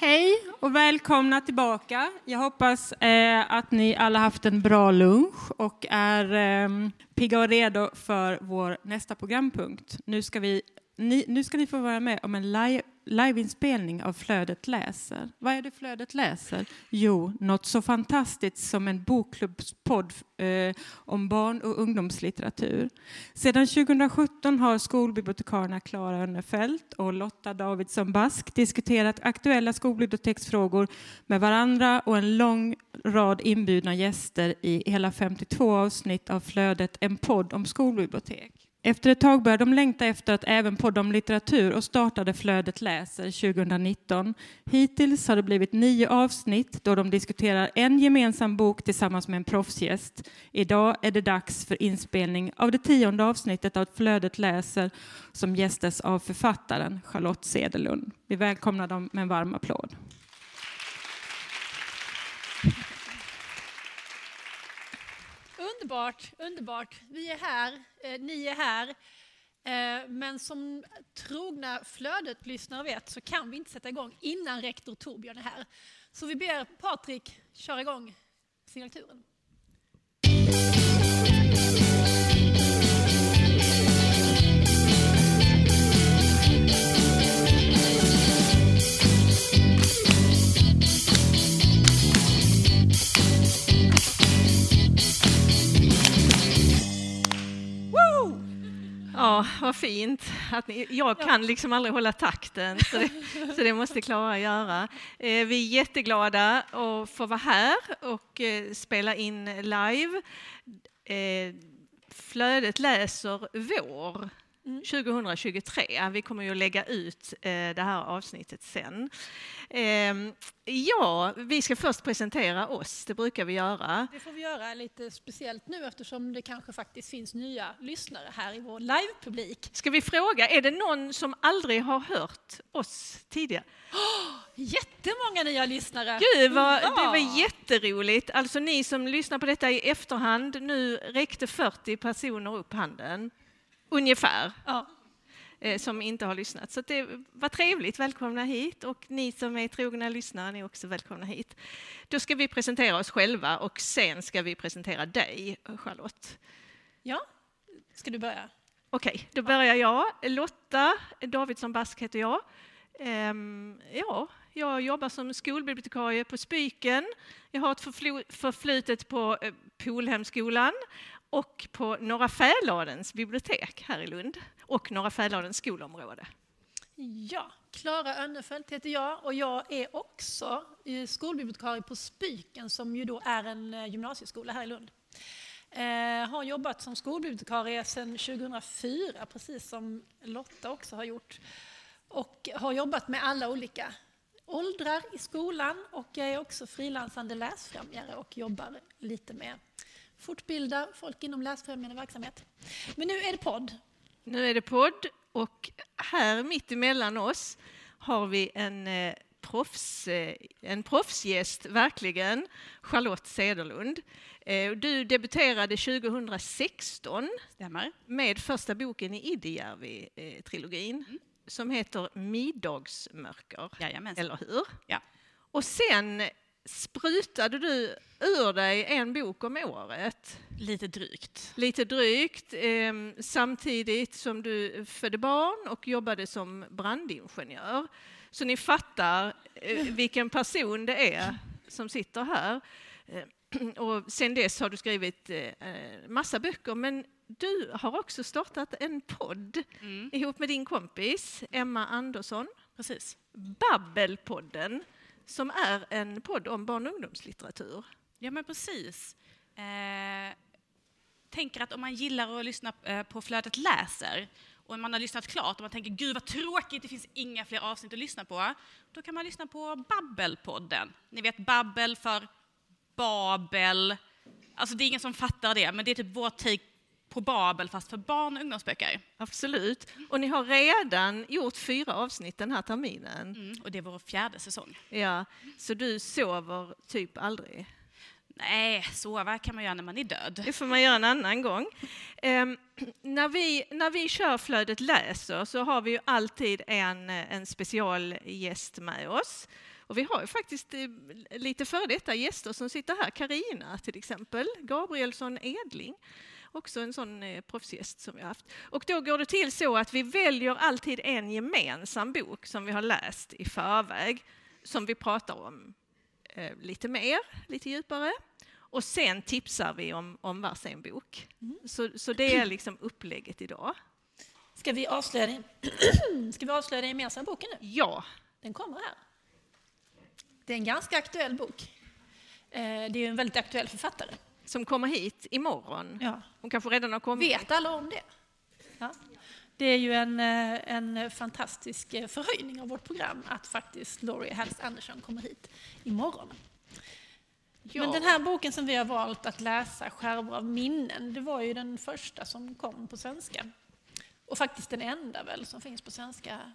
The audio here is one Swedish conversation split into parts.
Hej och välkomna tillbaka. Jag hoppas eh, att ni alla haft en bra lunch och är eh, pigga och redo för vår nästa programpunkt. Nu ska, vi, ni, nu ska ni få vara med om en live, liveinspelning av Flödet läser. Vad är det Flödet läser? Jo, något så fantastiskt som en bokklubbspodd eh, om barn och ungdomslitteratur. Sedan 2017 har skolbibliotekarierna Klara Önnefelt och Lotta Davidsson Bask diskuterat aktuella skolbiblioteksfrågor med varandra och en lång rad inbjudna gäster i hela 52 avsnitt av Flödet, en podd om skolbibliotek. Efter ett tag började de längta efter att även podda om litteratur och startade Flödet läser 2019. Hittills har det blivit nio avsnitt då de diskuterar en gemensam bok tillsammans med en proffsgäst. Idag är det dags för inspelning av det tionde avsnittet av Flödet läser som gästas av författaren Charlotte Cederlund. Vi välkomnar dem med en varm applåd. Underbart, underbart. Vi är här, eh, ni är här. Eh, men som trogna Flödet-lyssnare vet så kan vi inte sätta igång innan rektor Torbjörn är här. Så vi ber Patrik köra igång signaturen. Vad fint. Att ni, jag kan liksom aldrig hålla takten, så det, så det måste Klara göra. Eh, vi är jätteglada att få vara här och eh, spela in live. Eh, flödet läser vår 2023. Vi kommer ju att lägga ut det här avsnittet sen. Ehm, ja, vi ska först presentera oss, det brukar vi göra. Det får vi göra lite speciellt nu eftersom det kanske faktiskt finns nya lyssnare här i vår livepublik. Ska vi fråga, är det någon som aldrig har hört oss tidigare? Oh, jättemånga nya lyssnare! Gud, vad, det var jätteroligt. Alltså ni som lyssnar på detta i efterhand, nu räckte 40 personer upp handen. Ungefär. Ja. Eh, som inte har lyssnat. Så det var trevligt. Välkomna hit. Och ni som är trogna lyssnare, ni är också välkomna hit. Då ska vi presentera oss själva och sen ska vi presentera dig, Charlotte. Ja, ska du börja? Okej, okay, då börjar jag. Lotta Davidsson Bask heter jag. Um, ja, jag jobbar som skolbibliotekarie på Spyken. Jag har ett förflutet på eh, Polhemskolan och på Norra Fäladens bibliotek här i Lund och Norra Fäladens skolområde. Ja, Klara Önnefelt heter jag och jag är också eh, skolbibliotekarie på Spyken som ju då är en eh, gymnasieskola här i Lund. Eh, har jobbat som skolbibliotekarie sedan 2004, precis som Lotta också har gjort. Och har jobbat med alla olika åldrar i skolan och jag är också frilansande läsfrämjare och jobbar lite med fortbilda folk inom läsfrämjande verksamhet. Men nu är det podd. Nu är det podd och här mitt emellan oss har vi en eh, proffs, eh, en proffsgäst, verkligen, Charlotte Cederlund. Eh, du debuterade 2016 Stämmer. med första boken i Idejärvi-trilogin mm. som heter Middagsmörker. Jajamensan. Eller hur? Ja. Och sen sprutade du ur dig en bok om året. Lite drygt. Lite drygt, eh, samtidigt som du födde barn och jobbade som brandingenjör. Så ni fattar eh, vilken person det är som sitter här. Eh, och sen dess har du skrivit eh, massa böcker, men du har också startat en podd mm. ihop med din kompis Emma Andersson. Precis. Babbelpodden som är en podd om barn och ungdomslitteratur. Ja, men precis. Eh, tänker att om man gillar att lyssna eh, på Flödet läser och man har lyssnat klart och man tänker gud vad tråkigt, det finns inga fler avsnitt att lyssna på, då kan man lyssna på Babbelpodden. Ni vet Babbel för Babel. Alltså det är ingen som fattar det, men det är typ vår take på Babel fast för barn och ungdomsböcker. Absolut. Och ni har redan gjort fyra avsnitt den här terminen. Mm, och det är vår fjärde säsong. Ja, så du sover typ aldrig? Nej, sova kan man göra när man är död. Det får man göra en annan gång. Um, när, vi, när vi kör Flödet läser så har vi ju alltid en, en specialgäst med oss. Och vi har ju faktiskt eh, lite före detta gäster som sitter här. Karina till exempel, Gabrielsson Edling, också en sån eh, proffsgäst som vi har haft. Och då går det till så att vi väljer alltid en gemensam bok som vi har läst i förväg, som vi pratar om eh, lite mer, lite djupare. Och sen tipsar vi om, om varsin bok. Mm. Så, så det är liksom upplägget idag. Ska vi avslöja den, Ska vi avslöja den gemensamma boken nu? Ja, Den kommer här. Det är en ganska aktuell bok. Eh, Det är en väldigt aktuell författare. Som kommer hit imorgon. Ja. Hon kanske redan har kommit. Vet alla om det? Ja. Det är ju en, eh, en fantastisk eh, förhöjning av vårt program att faktiskt Laurie Halse Anderson kommer hit imorgon. Ja. Men den här boken som vi har valt att läsa, Skärvor av minnen, det var ju den första som kom på svenska. Och faktiskt den enda väl som finns på svenska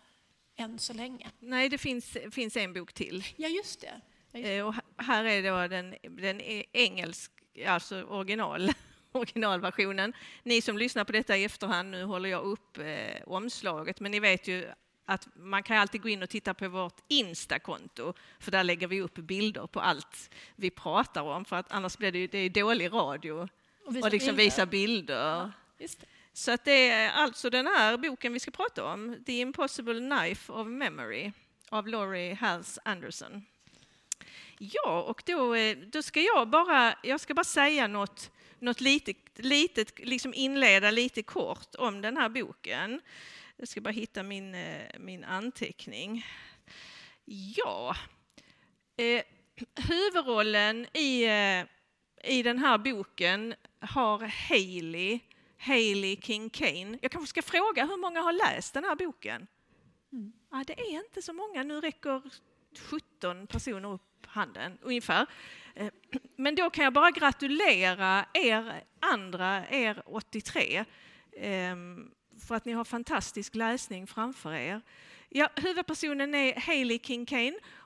än så länge. Nej, det finns, finns en bok till. Ja, just det. Ja, just det. Eh, Och här är då den, den är engelsk, alltså original, originalversionen. Ni som lyssnar på detta i efterhand, nu håller jag upp eh, omslaget, men ni vet ju att man kan alltid gå in och titta på vårt Insta-konto, för där lägger vi upp bilder på allt vi pratar om, för att annars blir det ju det är dålig radio Och och liksom bilder. visa bilder. Det. Så att det är alltså den här boken vi ska prata om, The Impossible Knife of Memory av Laurie Halse Anderson. Ja, och då, eh, då ska jag bara, jag ska bara säga något, något litet, litet, liksom inleda lite kort om den här boken. Jag ska bara hitta min, eh, min anteckning. Ja, eh, huvudrollen i, eh, i den här boken har Hailey Hailey King Kane. Jag kanske ska fråga hur många har läst den här boken? Ja, det är inte så många. Nu räcker 17 personer upp handen ungefär. Eh, men då kan jag bara gratulera er andra, er 83, ehm, för att ni har fantastisk läsning framför er. Ja, huvudpersonen är Hailey King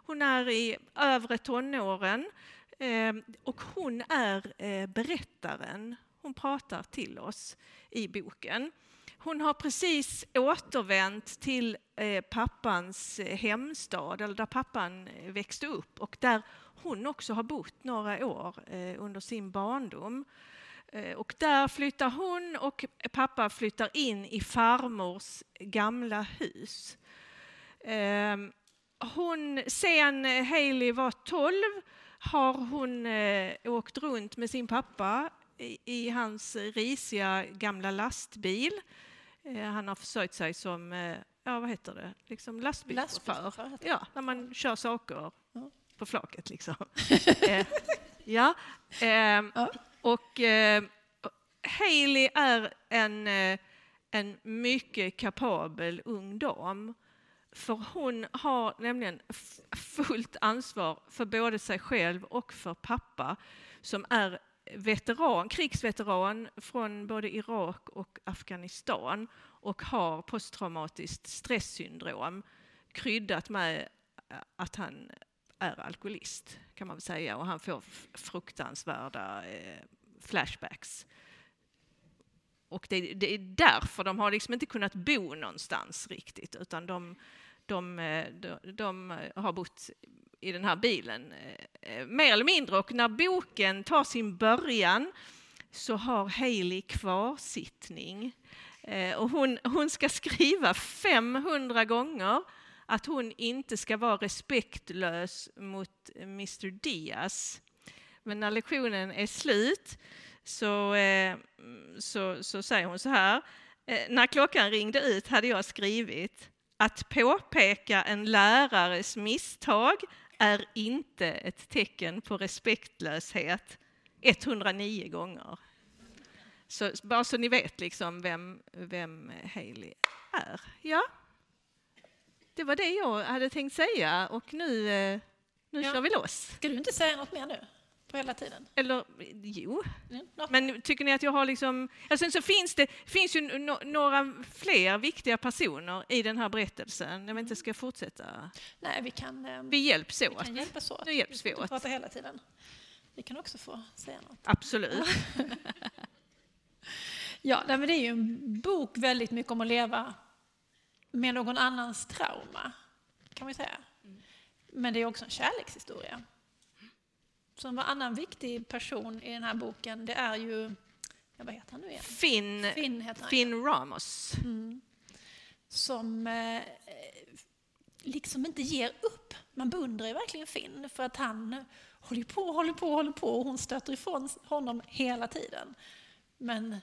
Hon är i övre tonåren ehm, och hon är eh, berättaren. Hon pratar till oss i boken. Hon har precis återvänt till eh, pappans eh, hemstad, eller där pappan eh, växte upp och där hon också har bott några år under sin barndom. Och där flyttar hon och pappa flyttar in i farmors gamla hus. Ehm, hon, sen Hailey var 12 har hon åkt runt med sin pappa i, i hans risiga gamla lastbil. Eh, han har försörjt sig som, eh, ja vad heter det, liksom lastbilschaufför. Ja, när man kör saker Ja. på flaket liksom. eh, ja, ehm, Ja. och Hailey är en, en mycket kapabel ung dam. För hon har nämligen fullt ansvar för både sig själv och för pappa som är veteran, krigsveteran från både Irak och Afghanistan och har posttraumatiskt stresssyndrom kryddat med eh, att han är alkoholist kan man väl säga och han får fruktansvärda eh, flashbacks. Och det, det är därför de har liksom inte kunnat bo någonstans riktigt utan de, de, eh, de, de har bott i den här bilen eh, eh, mer eller mindre och när boken tar sin början så har Hailey kvarsittning eh, och hon, hon ska skriva 500 gånger att hon inte ska vara respektlös mot Mr Diaz. Men när lektionen är slut så, så, så säger hon så här. När klockan ringde ut hade jag skrivit att påpeka en lärares misstag är inte ett tecken på respektlöshet 109 gånger. Så bara så ni vet liksom vem, vem Hailey är. Ja, det var det jag hade tänkt säga och nu, eh, nu Ja. kör vi loss. Ska du inte säga något mer nu? På hela tiden? Eller jo, Mm, men tycker ni att jag har liksom... Sen så finns det finns ju no, några fler viktiga personer i den här berättelsen. Jag vet inte, ska jag fortsätta? Nej, vi kan, eh, Vi hjälps vi åt. kan hjälpas åt. Nu hjälps vi åt. pratar hela tiden. Vi kan också få säga något. Absolut. Ja, nej, men det är ju en bok väldigt mycket om att leva med någon annans trauma, kan vi säga. Men det är också en kärlekshistoria. Så en annan viktig person i den här boken, det är ju, ja, vad heter han nu igen? Finn, Finn heter han. Finn Ramos. som eh, liksom inte ger upp. Man beundrar ju verkligen Finn för att han håller på, håller på, håller på och hon stöter ifrån honom hela tiden. Men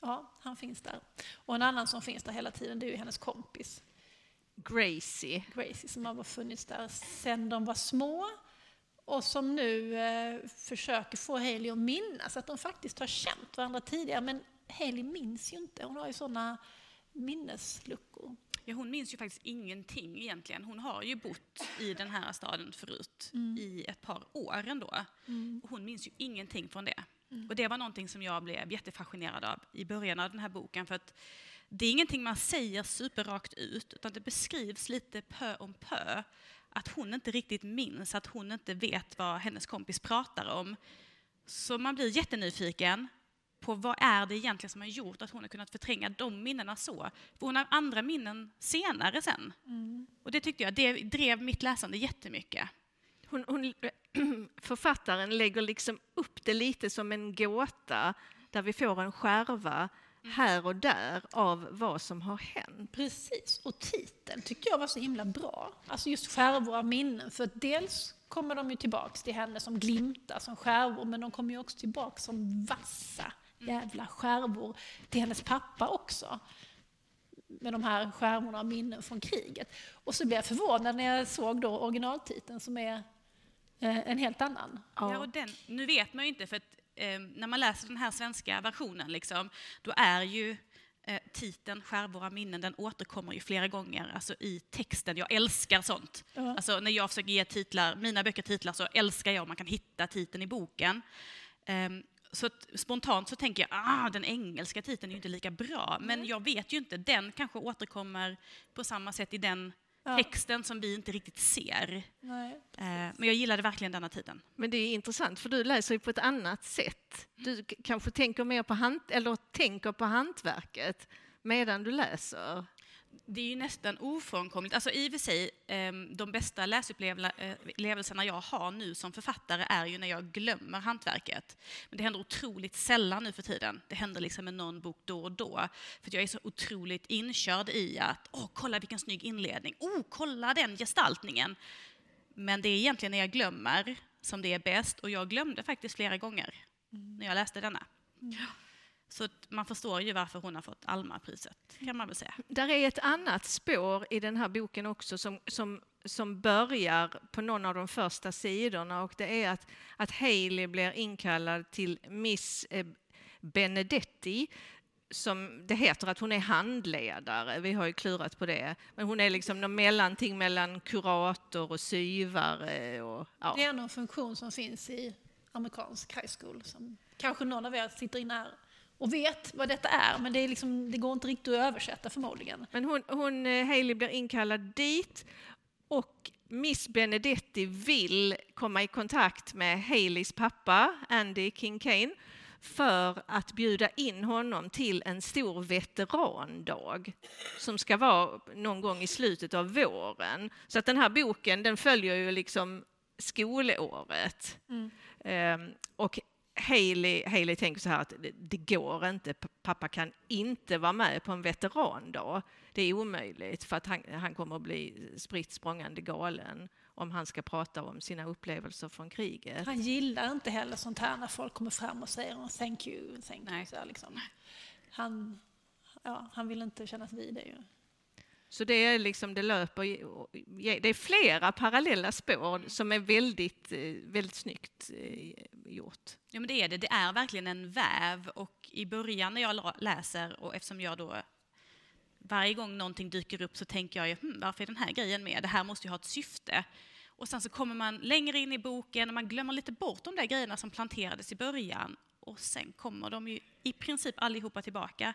ja, han finns där. Och en annan som finns där hela tiden det är ju hennes kompis Gracie. Gracie som har funnits där sedan de var små och som nu eh, försöker få Hailey att minnas att de faktiskt har känt varandra tidigare. Men Hailey minns ju inte, hon har ju sådana minnesluckor. Ja, hon minns ju faktiskt ingenting egentligen. Hon har ju bott i den här staden förut i ett par år ändå. Och hon minns ju ingenting från det. Och det var någonting som jag blev jättefascinerad av i början av den här boken. För att det är ingenting man säger superrakt ut, utan det beskrivs lite pö om pö. Att hon inte riktigt minns, att hon inte vet vad hennes kompis pratar om. Så man blir jättenyfiken på vad är det egentligen som har gjort att hon har kunnat förtränga de minnena så. För hon har andra minnen senare sen. Och det tyckte jag, det drev mitt läsande jättemycket. Hon, hon, författaren lägger liksom upp det lite som en gåta där vi får en skärva här och där av vad som har hänt. Precis, och titeln tycker jag var så himla bra. Alltså just skärvor av minnen. För dels kommer de ju tillbaks till henne som glimtar som skärvor, men de kommer ju också tillbaks som vassa jävla skärvor till hennes pappa också. Med de här skärvorna av minnen från kriget. Och så blev jag förvånad när jag såg då originaltiteln som är eh, en helt annan. Ja. och den, nu vet man ju inte, för att eh, när man läser den här svenska versionen, liksom, då är ju eh, titeln Skärvor av minnen, den återkommer ju flera gånger alltså i texten. Jag älskar sånt. Ja. Alltså, när jag försöker ge titlar, mina böcker titlar så älskar jag om man kan hitta titeln i boken. Ehm, så spontant så tänker jag ah, den engelska titeln är ju inte lika bra, men jag vet ju inte, den kanske återkommer på samma sätt i den Ja. texten som vi inte riktigt ser. Nej. Eh, men jag gillade verkligen denna titeln. Men det är intressant för du läser ju på ett annat sätt. Du kanske tänker mer på, hand, eller tänker på hantverket medan du läser. Det är ju nästan ofrånkomligt. Alltså i och för sig, ehm, de bästa läsupplevelserna jag har nu som författare är ju när jag glömmer hantverket. Men det händer otroligt sällan nu för tiden. Det händer liksom med någon bok då och då. För jag är så otroligt inkörd i att, åh, kolla vilken snygg inledning. Oh, kolla den gestaltningen. Men det är egentligen när jag glömmer som det är bäst. Och jag glömde faktiskt flera gånger när jag läste denna. Så man förstår ju varför hon har fått Alma-priset, kan man väl säga. Där är ett annat spår i den här boken också som, som, som börjar på någon av de första sidorna och det är att, att Hailey blir inkallad till Miss eh, Benedetti som det heter att hon är handledare, vi har ju klurat på det. Men hon är liksom någon mellanting mellan kurator och syvare. Och, ja. Det är någon funktion som finns i amerikansk high school som kanske någon av er sitter inne här och vet vad detta är, men det, är liksom, det går inte riktigt att översätta förmodligen. Men hon, hon, eh, Hailey blir inkallad dit och Miss Benedetti vill komma i kontakt med Haileys pappa, Andy King Kane, för att bjuda in honom till en stor veterandag som ska vara någon gång i slutet av våren. Så att den här boken den följer ju liksom skolåret. Ehm, och Hailey tänker så här att det, går inte, pappa kan inte vara med på en veterandag. Det är omöjligt för att han, han kommer att bli spritt språngande galen om han ska prata om sina upplevelser från kriget. Han gillar inte heller sånt här när folk kommer fram och säger thank you, thank you. Så liksom. han, ja, han vill inte kännas vid det ju. Så det är liksom, det löper, det är flera parallella spår som är väldigt, eh, väldigt snyggt eh, gjort. Ja, men det är det. Det är verkligen en väv. Och i början när jag läser, och eftersom jag då varje gång någonting dyker upp så tänker jag ju, hm, varför är den här grejen med? Det här måste ju ha ett syfte. Och sen så kommer man längre in i boken och man glömmer lite bort de där grejerna som planterades i början. Och sen kommer de ju i princip allihopa tillbaka.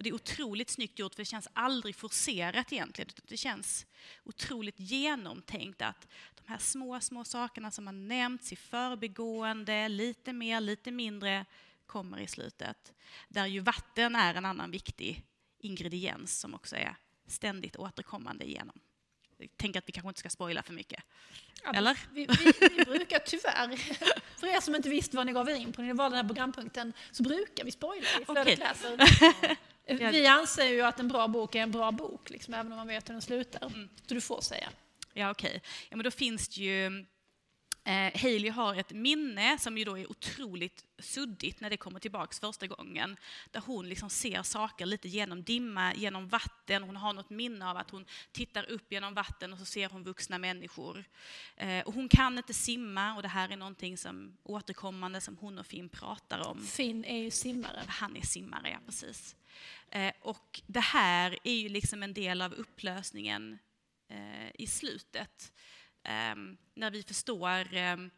Och det är otroligt snyggt gjort för det känns aldrig forcerat egentligen. Det känns otroligt genomtänkt att de här små, små sakerna som har nämnts i förbigående, lite mer, lite mindre, kommer i slutet. Där ju vatten är en annan viktig ingrediens som också är ständigt återkommande igenom. Tänker att vi kanske inte ska spoila för mycket. Ja, Eller? Vi, vi, vi brukar tyvärr, för er som inte visste vad ni gav er in på när ni valde den här programpunkten, så brukar vi spoila i Flödet läser. Vi anser ju att en bra bok är en bra bok, liksom, även om man vet hur den slutar. Mm. Så du får säga. Ja, okej. Ja, men då finns det ju... Eh, Hailey har ett minne som ju då är otroligt suddigt när det kommer tillbaks första gången. Där hon liksom ser saker lite genom dimma, genom vatten. Hon har något minne av att hon tittar upp genom vatten och så ser hon vuxna människor. Eh, och hon kan inte simma och det här är någonting som återkommande som hon och Finn pratar om. Finn är ju simmare. Han är simmare, ja precis. Eh, och det här är ju liksom en del av upplösningen eh, i slutet. Ehm, när vi förstår ehm,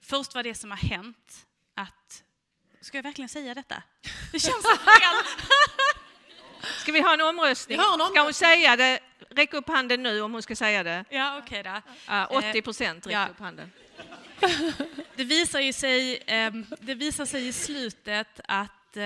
först vad det är som har hänt. Att, ska jag verkligen säga detta? Det känns så fel. Ska vi ha en omröstning? Har en Ska hon omröstning. säga det? Räck upp handen nu om hon ska säga det. Ja, okej då. Ja, 80 procent, räck ja. upp handen. Det visar, sig, ehm, det visar sig i slutet att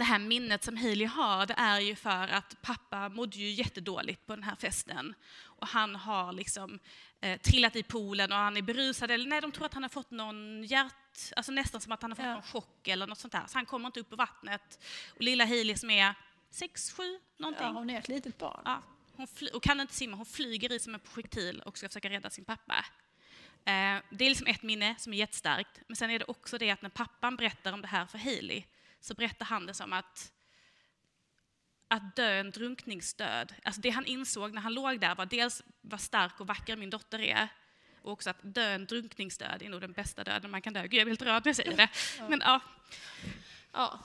det här minnet som Hailey har, det är ju för att pappa mådde ju jättedåligt på den här festen. Och han har liksom eh, trillat i poolen och han är berusad, eller nej, de tror att han har fått någon hjärt... Alltså nästan som att han har fått Ja. någon chock eller något sånt där. Så han kommer inte upp på vattnet. Och lilla Hailey som är sex, sju, någonting. Ja, hon är ett litet barn. Ja, hon och kan inte simma, hon flyger i som en projektil och ska försöka rädda sin pappa. Eh, det är liksom ett minne som är jättestarkt, men sen är det också det att när pappan berättar om det här för Hailey så berättar han det som att att dö en drunkningsdöd. Alltså det han insåg när han låg där var dels vad stark och vacker min dotter är och också att dö en drunkningsdöd är nog den bästa döden man kan dö. Gud, jag blir helt rörd när jag säger det. Men ja, Ja.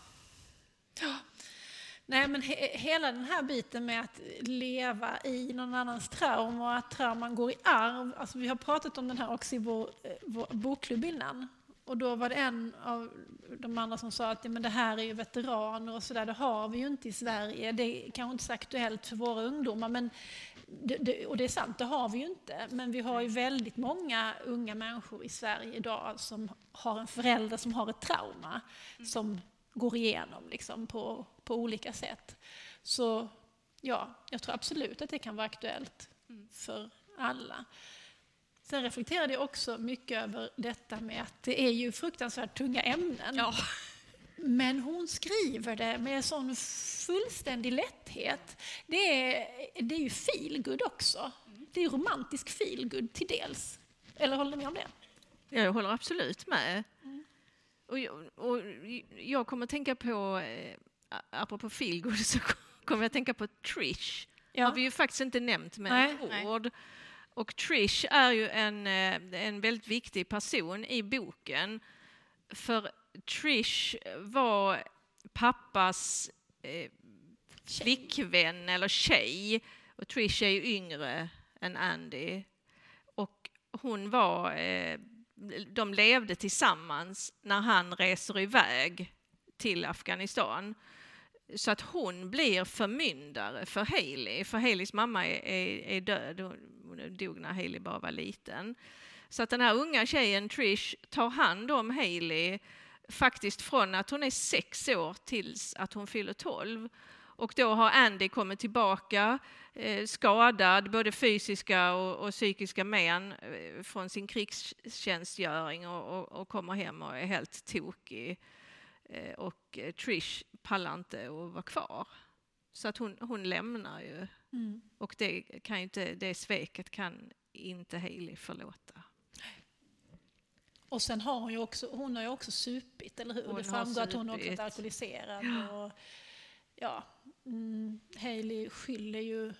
Nej, men he hela den här biten med att leva i någon annans trauma och att trauman går i arv. Alltså vi har pratat om den här också i vår, eh, vår bokklubb innan. Och då var det en av de andra som sa att ja, men det här är ju veteraner och sådär. Det har vi ju inte i Sverige. Det är kanske inte så aktuellt för våra ungdomar. Men det, det, och det är sant, det har vi ju inte. Men vi har ju väldigt många unga människor i Sverige idag som har en förälder som har ett trauma. Som går igenom liksom, på, på olika sätt. Så ja, jag tror absolut att det kan vara aktuellt för alla. Sen reflekterade jag också mycket över detta med att det är ju fruktansvärt tunga ämnen. ja. Men hon skriver det med sån fullständig lätthet. Det är, det är ju feelgood också. Det är romantisk feelgood till dels. Eller håller ni med om det? Ja, jag håller absolut med. Och jag, och jag kommer att tänka på, eh, apropå feelgood, så kommer jag att tänka på Trish. Ja. har vi ju faktiskt inte nämnt med ett Nej. Och Trish är ju en, eh, en väldigt viktig person i boken. För Trish var pappas eh, flickvän eller tjej. Och Trish är ju yngre än Andy. Och hon var, eh, de levde tillsammans när han reser iväg till Afghanistan. Så att hon blir förmyndare för Hailey, för Haileys mamma är, är, är död. Hon dog när Hailey bara var liten. Så att den här unga tjejen Trish tar hand om Hailey faktiskt från att hon är sex år tills att hon fyller tolv. Och då har Andy kommit tillbaka eh, skadad, både fysiska och, och psykiska men eh, från sin krigstjänstgöring och, och, och kommer hem och är helt tokig. Eh, och eh, Trish pallar inte att vara kvar. Så att hon, hon lämnar ju. Och det, kan ju inte, det sveket kan inte Hailey förlåta. Och sen har hon ju också, hon har ju också supit, eller hur? Hon det framgår att hon också är alkoholiserad. Och, ja, mm, Hailey skyller ju...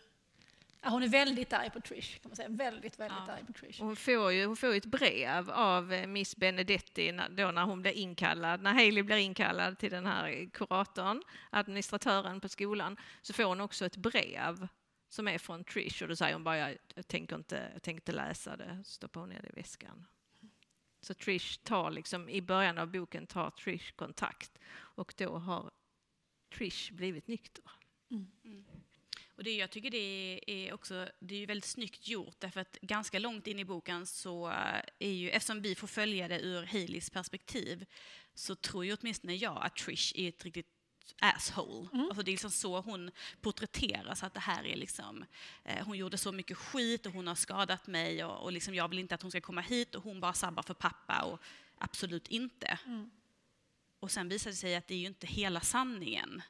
Ja, hon är väldigt arg på Trish, kan man säga. Väldigt, väldigt Ja. arg på Trish. Hon får ju hon får ett brev av eh, Miss Benedetti när- då när hon blir inkallad. När Hailey blir inkallad till den här kuratorn, administratören på skolan, så får hon också ett brev som är från Trish och då säger hon bara jag, jag, tänker, inte, jag tänker inte läsa det, stoppar hon ner det i väskan. Så Trish tar liksom, i början av boken tar Trish kontakt och då har Trish blivit nykter. Och det, jag tycker det är också det är ju väldigt snyggt gjort därför att ganska långt in i boken så eh, är ju, eftersom vi får följa det ur Haileys perspektiv, så tror ju åtminstone jag att Trish är ett riktigt asshole. Alltså det är liksom så hon porträtteras, att det här är liksom, eh, hon gjorde så mycket skit och hon har skadat mig och, och liksom jag vill inte att hon ska komma hit och hon bara sabbar för pappa och absolut inte. Och sen visar det sig att det är ju inte hela sanningen.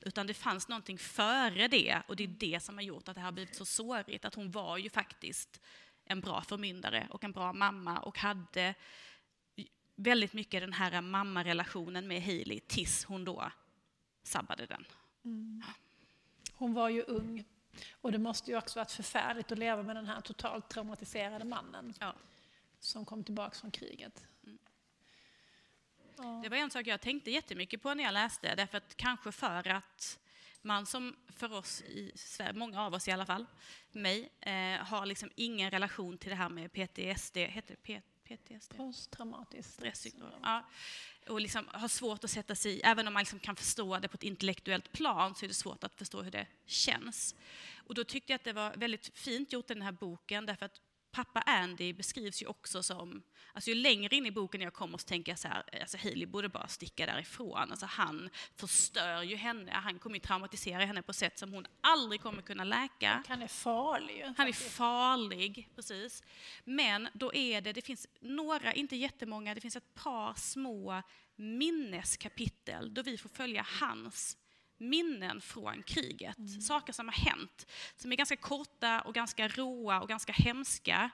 Utan det fanns någonting före det och det är det som har gjort att det har blivit så sårigt. Att hon var ju faktiskt en bra förmyndare och en bra mamma och hade väldigt mycket den här mammarelationen med Hailey tills hon då sabbade den. Hon var ju ung. Och det måste ju också varit förfärligt att leva med den här totalt traumatiserade mannen Ja. som kom tillbaka från kriget. Det var en sak jag tänkte jättemycket på när jag läste, därför att kanske för att man som för oss i Sverige, många av oss i alla fall, mig, eh, har liksom ingen relation till det här med PTSD, heter det PTSD? Posttraumatiskt Stresssyndrom. Ja. Och liksom har svårt att sätta sig i, även om man liksom kan förstå det på ett intellektuellt plan, så är det svårt att förstå hur det känns. Och då tyckte jag att det var väldigt fint gjort i den här boken, därför att pappa Andy beskrivs ju också som, alltså ju längre in i boken jag kommer så tänker jag så här, alltså Hailey borde bara sticka därifrån. Alltså han förstör ju henne, han kommer ju traumatisera henne på sätt som hon aldrig kommer kunna läka. Han är farlig. Han är farlig, precis. Men då är det, det finns några, inte jättemånga, det finns ett par små minneskapitel då vi får följa hans minnen från kriget. Saker som har hänt, som är ganska korta och ganska råa och ganska hemska.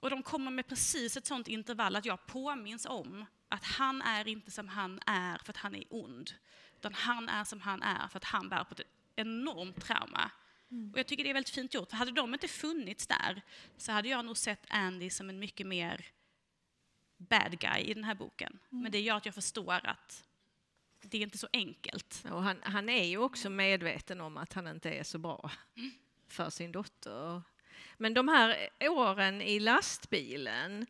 Och de kommer med precis ett sånt intervall att jag påminns om att han är inte som han är för att han är ond. Utan han är som han är för att han bär på ett enormt trauma. Och jag tycker det är väldigt fint gjort. För hade de inte funnits där så hade jag nog sett Andy som en mycket mer bad guy i den här boken. Men det gör att jag förstår att det är inte så enkelt. Och han, han är ju också medveten om att han inte är så bra för sin dotter. Men de här åren i lastbilen,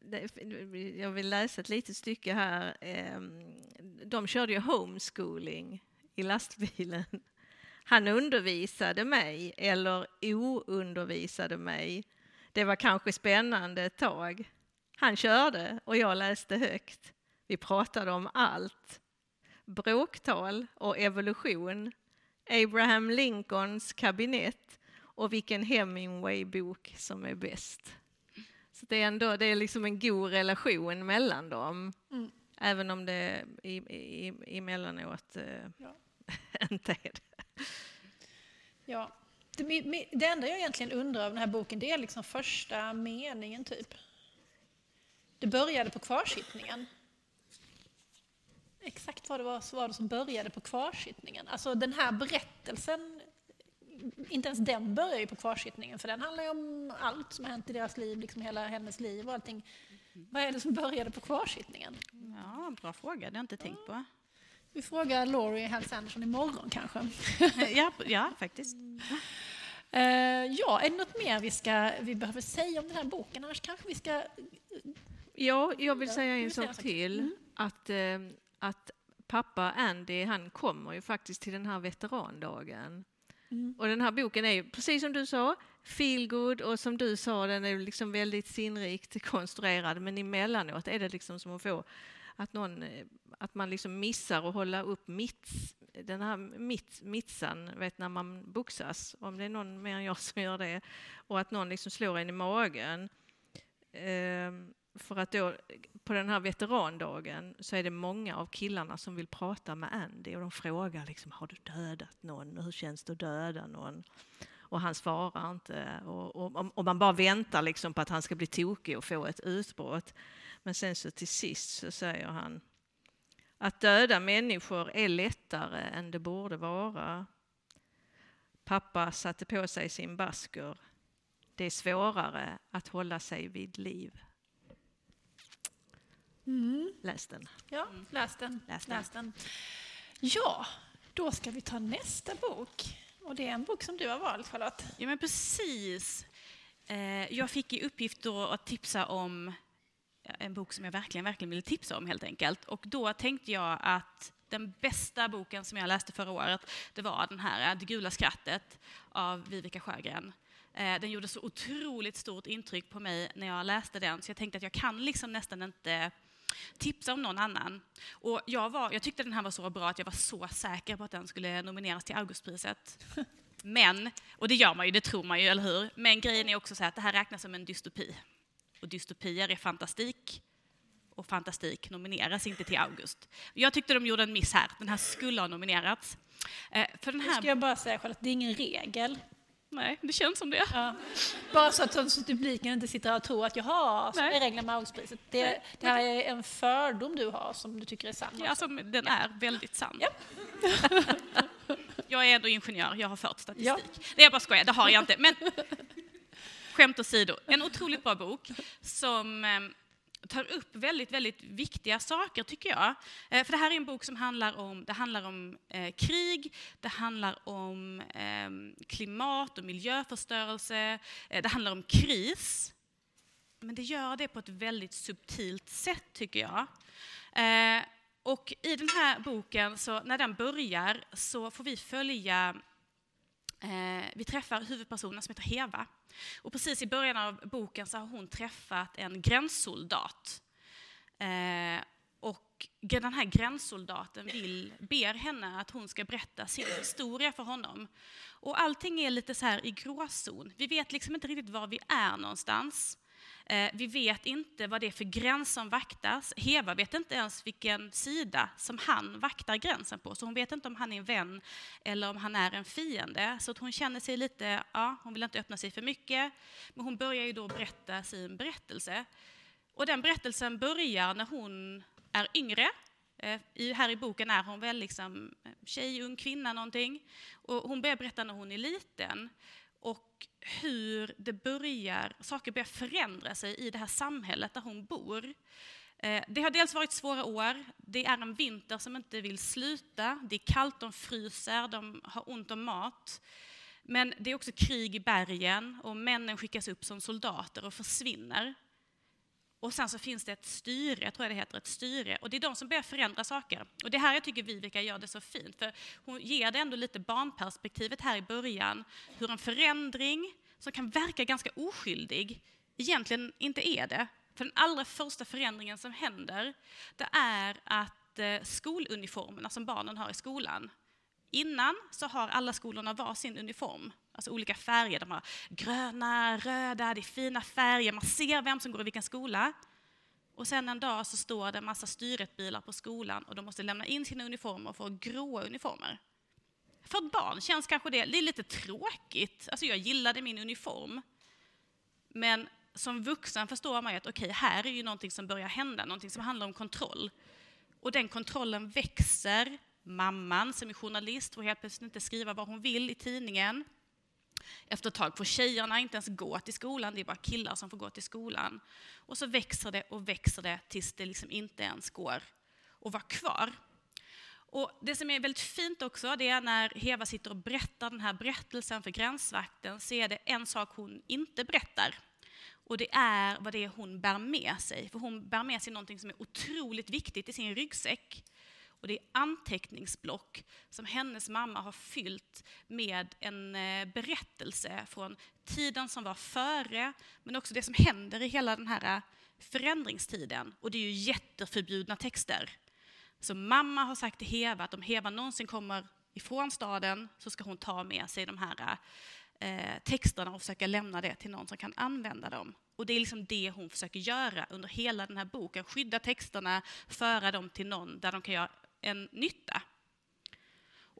det, jag vill läsa ett litet stycke här. ehm, de körde ju homeschooling i lastbilen. Han undervisade mig, eller oundervisade mig. Det var kanske spännande ett tag. Han körde och jag läste högt. Vi pratade om allt. Bråktal och evolution, Abraham Lincolns kabinett och vilken Hemingway-bok som är bäst. Så det är ändå det är liksom en god relation mellan dem. Mm. Även om det i, i, emellanåt eh, Ja. inte är det. Ja. Det, det enda jag egentligen undrar av den här boken det är liksom första meningen typ. Det började på kvarsittningen. Exakt vad det var, så var det som började på kvarsittningen. Alltså den här berättelsen, inte ens den börjar ju på kvarsittningen för den handlar ju om allt som har hänt i deras liv, liksom hela hennes liv och allting. Vad är det som började på kvarsittningen? Ja, bra fråga, det har jag inte tänkt på. Vi frågar Laurie Hals Anderson imorgon kanske. ja, ja, faktiskt. Eh, ja, är det något mer vi, ska, vi behöver säga om den här boken? Annars kanske vi ska... Ja, jag vill säga sak en sak. till. Mm. Att, eh, att pappa Andy, han kommer ju faktiskt till den här veterandagen. Mm. Och den här boken är ju, precis som du sa, feel good och som du sa, den är liksom väldigt sinnrikt konstruerad. Men emellanåt är det liksom som att få att, någon, eh, att man liksom missar att hålla upp mitt, den här mitt, mitsan, vet när man boxas, om det är någon mer än jag som gör det, och att någon liksom slår en i magen. Ehm, för att då, på den här veterandagen så är det många av killarna som vill prata med Andy och de frågar liksom, har du dödat någon? Hur känns det att döda någon? Och han svarar inte och, och, och man bara väntar liksom på att han ska bli tokig och få ett utbrott. Men sen så till sist så säger han att döda människor är lättare än det borde vara. Pappa satte på sig sin basker. Det är svårare att hålla sig vid liv. Läs den. Ja, läs den. Läs den. Läs den. Ja, då ska vi ta nästa bok. Och det är en bok som du har valt, Charlotte. Ja, men precis. Eh, jag fick i uppgift då att tipsa om ja, en bok som jag verkligen, verkligen ville tipsa om helt enkelt. Och då tänkte jag att den bästa boken som jag läste förra året, det var den här, Det gula skrattet av Vivica Sjögren. Eh, Den gjorde så otroligt stort intryck på mig när jag läste den, så jag tänkte att jag kan liksom nästan inte tipsa om någon annan. Och jag, var, jag tyckte den här var så bra att jag var så säker på att den skulle nomineras till Augustpriset. Men, och det gör man ju, det tror man ju, eller hur? Men grejen är också så att det här räknas som en dystopi. Och dystopier är fantastik. Och fantastik nomineras inte till August. Jag tyckte de gjorde en miss här. Den här skulle ha nominerats. Eh, för den här... ska jag bara säga själv att det är ingen regel. Nej, det känns som det. Ja. Bara så att, så publiken inte sitter och tror att jaha, så är reglerna med Augustpriset. Det, det här är en fördom du har som du tycker är sann. Ja, alltså, den är väldigt sann. Ja. jag är ändå ingenjör, jag har fört statistik. Ja. Det är bara skojar, det har jag inte. Men skämt åsido, en otroligt bra bok som ehm, tar upp väldigt, väldigt viktiga saker, tycker jag. Eh, för det här är en bok som handlar om, det handlar om eh, krig, det handlar om eh, klimat och miljöförstörelse, eh, det handlar om kris. Men det gör det på ett väldigt subtilt sätt, tycker jag. Eh, och i den här boken, så när den börjar, så får vi följa Eh, vi träffar huvudpersonen som heter Heva. Och precis i början av boken så har hon träffat en gränssoldat. Eh, och den här gränssoldaten vill, ber henne att hon ska berätta sin historia för honom. Och allting är lite så här i gråzon. Vi vet liksom inte riktigt var vi är någonstans. Eh, vi vet inte vad det är för gräns som vaktas. Heva vet inte ens vilken sida som han vaktar gränsen på, så hon vet inte om han är en vän eller om han är en fiende. Så att hon känner sig lite, ja, hon vill inte öppna sig för mycket, men hon börjar ju då berätta sin berättelse. Och den berättelsen börjar när hon är yngre, eh, I, här i boken är hon väl liksom eh, tjej, ung kvinna någonting. Och hon börjar berätta när hon är liten och hur det börjar, saker börjar förändra sig i det här samhället där hon bor. Eh, det har dels varit svåra år, det är en vinter som inte vill sluta, det är kallt, de fryser, de har ont om mat. Men det är också krig i bergen och männen skickas upp som soldater och försvinner. Och sen så finns det ett styre, tror jag det heter ett styre, och det är de som börjar förändra saker. Och det här jag tycker Vivica gör det så fint, för hon ger det ändå lite barnperspektivet här i början, hur en förändring som kan verka ganska oskyldig, egentligen inte är det. För den allra första förändringen som händer, det är att eh, skoluniformerna som barnen har i skolan, innan så har alla skolorna var sin uniform alltså olika färger. De har gröna, röda, det är fina färger, man ser vem som går i vilken skola. Och sen en dag så står det en massa styretbilar på skolan och de måste lämna in sina uniformer och få gråa uniformer. För ett barn känns kanske det, det är lite tråkigt. Alltså jag gillade min uniform. Men som vuxen förstår man ju att okej, okay, här är ju någonting som börjar hända, någonting som handlar om kontroll. Och den kontrollen växer. Mamman som är journalist får helt plötsligt inte skriva vad hon vill i tidningen. Efter ett tag får tjejerna inte ens gå till skolan, det är bara killar som får gå till skolan. Och så växer det och växer det tills det liksom inte ens går att vara kvar. Och det som är väldigt fint också, det är när Heva sitter och berättar den här berättelsen för gränsvakten, så är det en sak hon inte berättar. Och det är vad det är hon bär med sig. För hon bär med sig någonting som är otroligt viktigt i sin ryggsäck. Och det är anteckningsblock som hennes mamma har fyllt med en eh, berättelse från tiden som var före, men också det som händer i hela den här eh, förändringstiden. Och det är ju jätteförbjudna texter. Så mamma har sagt till Heva att om Heva någonsin kommer ifrån staden så ska hon ta med sig de här eh, eh, texterna och försöka lämna det till någon som kan använda dem. Och det är liksom det hon försöker göra under hela den här boken. Skydda texterna, föra dem till någon där de kan göra en nytta.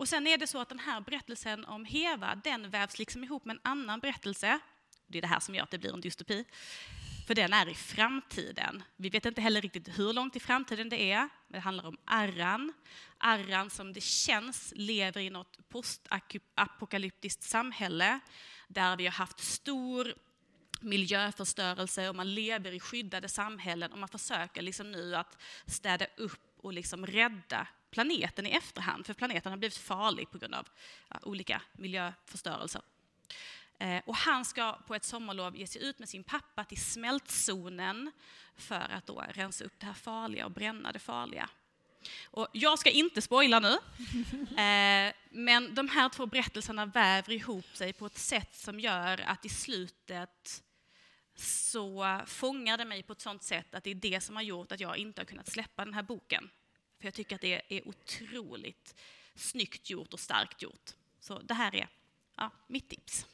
Och sen är det så att den här berättelsen om Heva, den vävs liksom ihop med en annan berättelse. Det är det här som gör att det blir en dystopi. För den är i framtiden. Vi vet inte heller riktigt hur långt i framtiden det är. Det handlar om Arran. Arran som det känns lever i något postapokalyptiskt samhälle där vi har haft stor miljöförstörelse och man lever i skyddade samhällen och man försöker liksom nu att städa upp och liksom rädda planeten i efterhand, för planeten har blivit farlig på grund av ja, olika miljöförstörelser. Eh, och han ska på ett sommarlov ge sig ut med sin pappa till smältzonen för att då rensa upp det här farliga och bränna det farliga. Och jag ska inte spoila nu, eh, men de här två berättelserna väver ihop sig på ett sätt som gör att i slutet så fångar det mig på ett sånt sätt att det är det som har gjort att jag inte har kunnat släppa den här boken. För jag tycker att det är otroligt snyggt gjort och starkt gjort. Så det här är ja, mitt tips.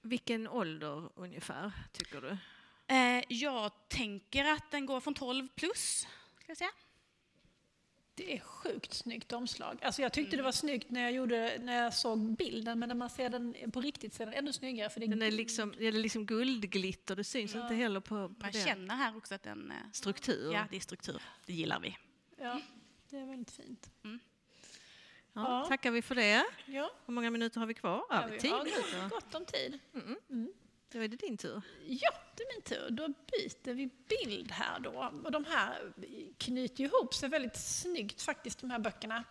Vilken ålder ungefär, tycker du? Eh, jag tänker att den går från 12 plus, ska jag säga. Det är sjukt snyggt omslag. Alltså jag tyckte det var snyggt när jag, gjorde, när jag såg bilden, men när man ser den på riktigt så är den ännu snyggare. För det Den är liksom, det är liksom guldglitter, det syns inte heller på, på Man den. känner här också att den... eh, Struktur. Ja, det är struktur. Det gillar vi. Ja, det är väldigt fint. Ja, Ja. Tackar vi för det. Ja, Hur många minuter har vi kvar? Ja, vi tio har minuter. gott om tid. Då är det din tur. Ja, det är min tur. Då byter vi bild här då. Och de här knyter ihop sig väldigt snyggt faktiskt, de här böckerna.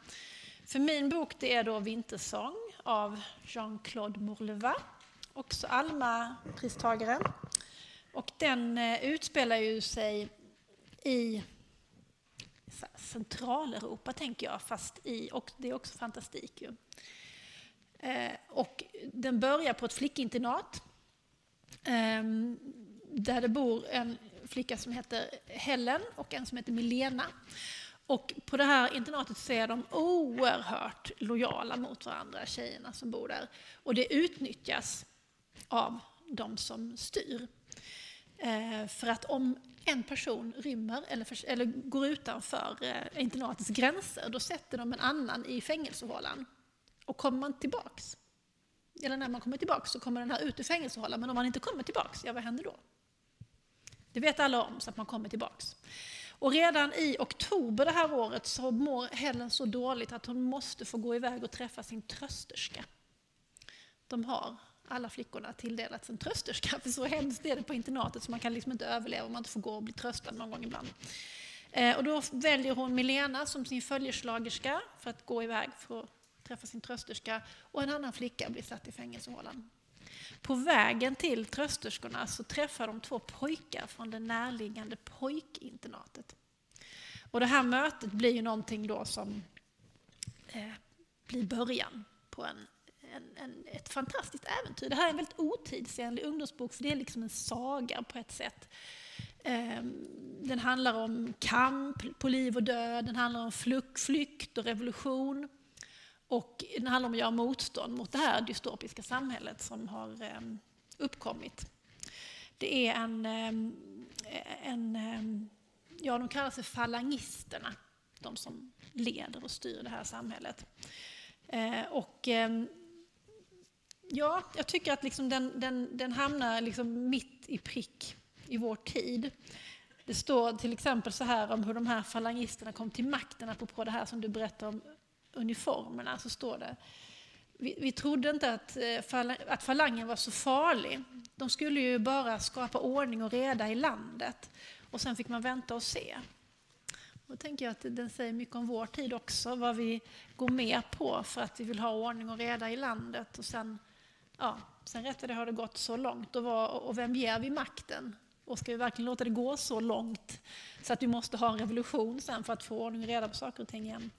För min bok det är då Vintersång av Jean-Claude Mourleva, också Alma-pristagare. Och den eh, utspelar ju sig i Centraleuropa, tänker jag, fast i, och det är också fantastik ju. Eh, och den börjar på ett flickinternat Ehm, där det bor en flicka som heter Helen och en som heter Milena. Och på det här internatet så är de oerhört lojala mot varandra, tjejerna som bor där. Och det utnyttjas av de som styr. Ehm, för att om en person rymmer eller, för, eller går utanför eh, internatets gränser, då sätter de en annan i fängelsehålan. Och kommer man tillbaks, eller när man kommer tillbaka så kommer den här ut ur fängelsehålan, men om man inte kommer tillbaka, ja vad händer då? Det vet alla om, så att man kommer tillbaks. Och redan i oktober det här året så mår Helen så dåligt att hon måste få gå iväg och träffa sin trösterska. De har, alla flickorna, tilldelats en trösterska, för så hemskt är det på internatet så man kan liksom inte överleva om man inte får gå och bli tröstad någon gång ibland. Eh, och då väljer hon Milena som sin följeslagerska för att gå iväg för att träffa sin trösterska och en annan flicka blir satt i fängelsehålan. På vägen till trösterskorna så träffar de två pojkar från det närliggande pojkinternatet. Och det här mötet blir ju någonting då som eh, blir början på en, en, en, ett fantastiskt äventyr. Det här är en väldigt otidsenlig ungdomsbok för det är liksom en saga på ett sätt. Eh, den handlar om kamp på liv och död, den handlar om flykt och revolution. Och den handlar om att göra motstånd mot det här dystopiska samhället som har ehm, uppkommit. Det är en, ehm, en ehm, ja de kallar sig falangisterna, de som leder och styr det här samhället. Eh, och ja, jag tycker att liksom den, den, den hamnar liksom mitt i prick i vår tid. Det står till exempel så här om hur de här falangisterna kom till makten, apropå det här som du berättade om uniformerna, så står det vi, vi trodde inte att, eh, att falangen var så farlig. De skulle ju bara skapa ordning och reda i landet. Och sen fick man vänta och se. Då tänker jag att den säger mycket om vår tid också, vad vi går med på för att vi vill ha ordning och reda i landet. Och sen, ja, sen rätt det har det gått så långt. Och, vad, och vem ger vi makten? Och ska vi verkligen låta det gå så långt så att vi måste ha en revolution sen för att få ordning och reda på saker och ting igen?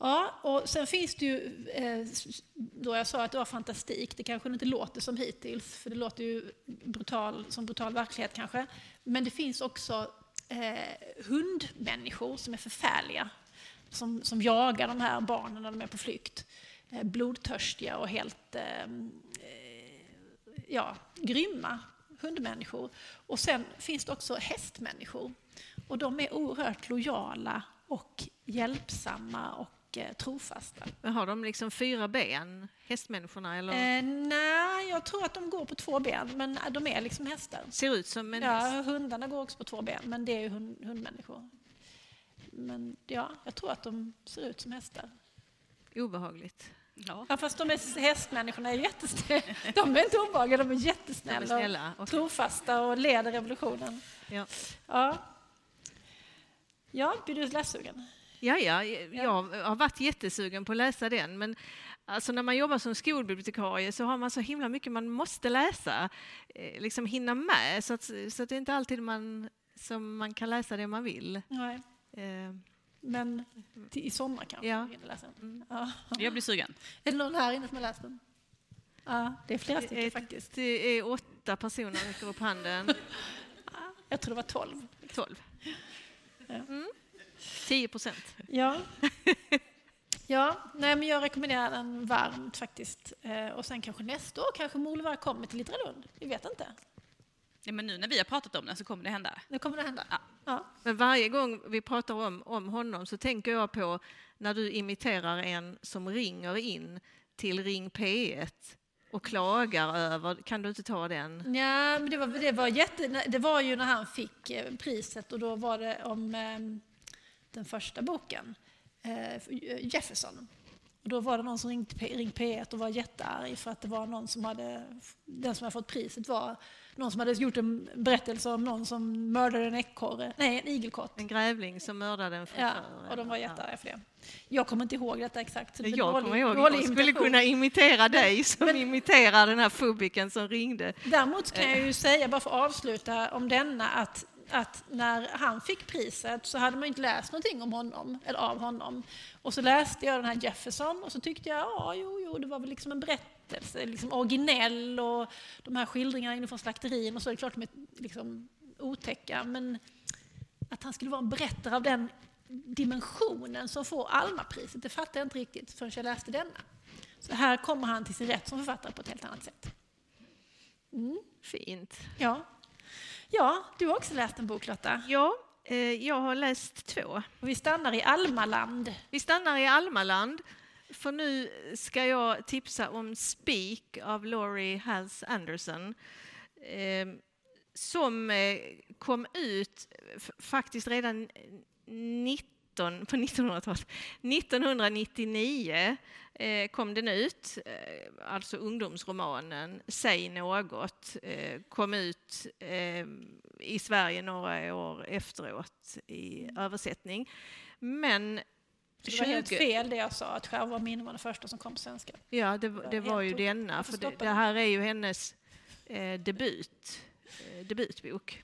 Ja, och sen finns det ju, eh, då jag sa att det var fantastik, det kanske inte låter som hittills, för det låter ju brutal, som brutal verklighet kanske. Men det finns också eh, hundmänniskor som är förfärliga, som, som jagar de här barnen när de är på flykt. Eh, blodtörstiga och helt ehm, eh, ja, grymma hundmänniskor. Och sen finns det också hästmänniskor. Och de är oerhört lojala och hjälpsamma och eh, trofasta. Men har de liksom fyra ben, hästmänniskorna? Eller? Eh, nej, jag tror att de går på två ben, men de är liksom hästar. Ser ut som en ja, häst? hundarna går också på två ben, men det är ju hund, hundmänniskor. Men ja, jag tror att de ser ut som hästar. Obehagligt. Ja. Ja, fast de är, hästmänniskorna är jättesnälla. De är inte obehagliga, de är jättesnälla. De är snälla, och. Trofasta och leder revolutionen. Ja. Ja, ja blir du lässugen? Ja, ja, jag har varit jättesugen på att läsa den, men alltså när man jobbar som skolbibliotekarie så har man så himla mycket man måste läsa, eh, liksom hinna med, så att, så att det är inte alltid man, som man kan läsa det man vill. Nej. Eh, Men till, i sommar kanske Ja. hinner läsa den. Ja. Jag blir sugen. Är det någon här inne som har läst den? Ja, det är flera stycken faktiskt. Det är åtta personer räcker upp handen. Jag tror det var 12. 12. Ja. Mm. 10 procent. Ja. Ja, nej, men jag rekommenderar den varmt faktiskt. Eh, och sen kanske nästa år kanske Molvar kommer till Litteralund. Vi vet inte. Ja, men nu när vi har pratat om den så kommer det hända. Det kommer det hända. Ja. Ja. Men varje gång vi pratar om, om honom så tänker jag på när du imiterar en som ringer in till Ring P1 och klagar över, kan du inte ta den? Ja, men det var, det, var jätte, det var ju när han fick eh, priset och då var det om eh, den första boken, eh, Jefferson. Och då var det någon som ringde P- Ring P1 och var jättearg för att det var någon som hade, den som hade fått priset var någon som hade gjort en berättelse om någon som mördade en ekorre, nej en igelkott. En grävling som mördade en Ja, frisör. och de var jättearga för det. Jag kommer inte ihåg detta exakt. Jag dålig- kommer ihåg, jag skulle imitation. kunna imitera dig som imiterar den här fubiken som ringde. Däremot kan jag ju säga, bara för att avsluta om denna, att, att när han fick priset så hade man inte läst någonting om honom, eller av honom. Och så läste jag den här Jefferson och så tyckte jag, ja, jo, jo, det var väl liksom en berättelse, liksom originell och de här skildringarna inifrån slakterin och så, är det klart de är liksom otäcka, men att han skulle vara en berättare av den dimensionen som får Almapriset, det fattade jag inte riktigt förrän jag läste denna. Så här kommer han till sin rätt som författare på ett helt annat sätt. Mm. Fint. Ja. Ja, du har också läst en bok Lotta. Ja, eh, jag har läst två. Och vi stannar i Almaland. Vi stannar i Almaland, för nu ska jag tipsa om Speak av Laurie Hals Anderson. Eh, som kom ut faktiskt redan 19, på 1900-talet. 1999 eh, kom den ut, eh, alltså ungdomsromanen Säg något, eh, kom ut eh, i Sverige några år efteråt i översättning. Men Så det var helt 20 fel det jag sa, att Skärv var min var den första som kom på svenska. Ja, det, det var ju denna. För det, det här är ju hennes eh, debut, eh, debutbok.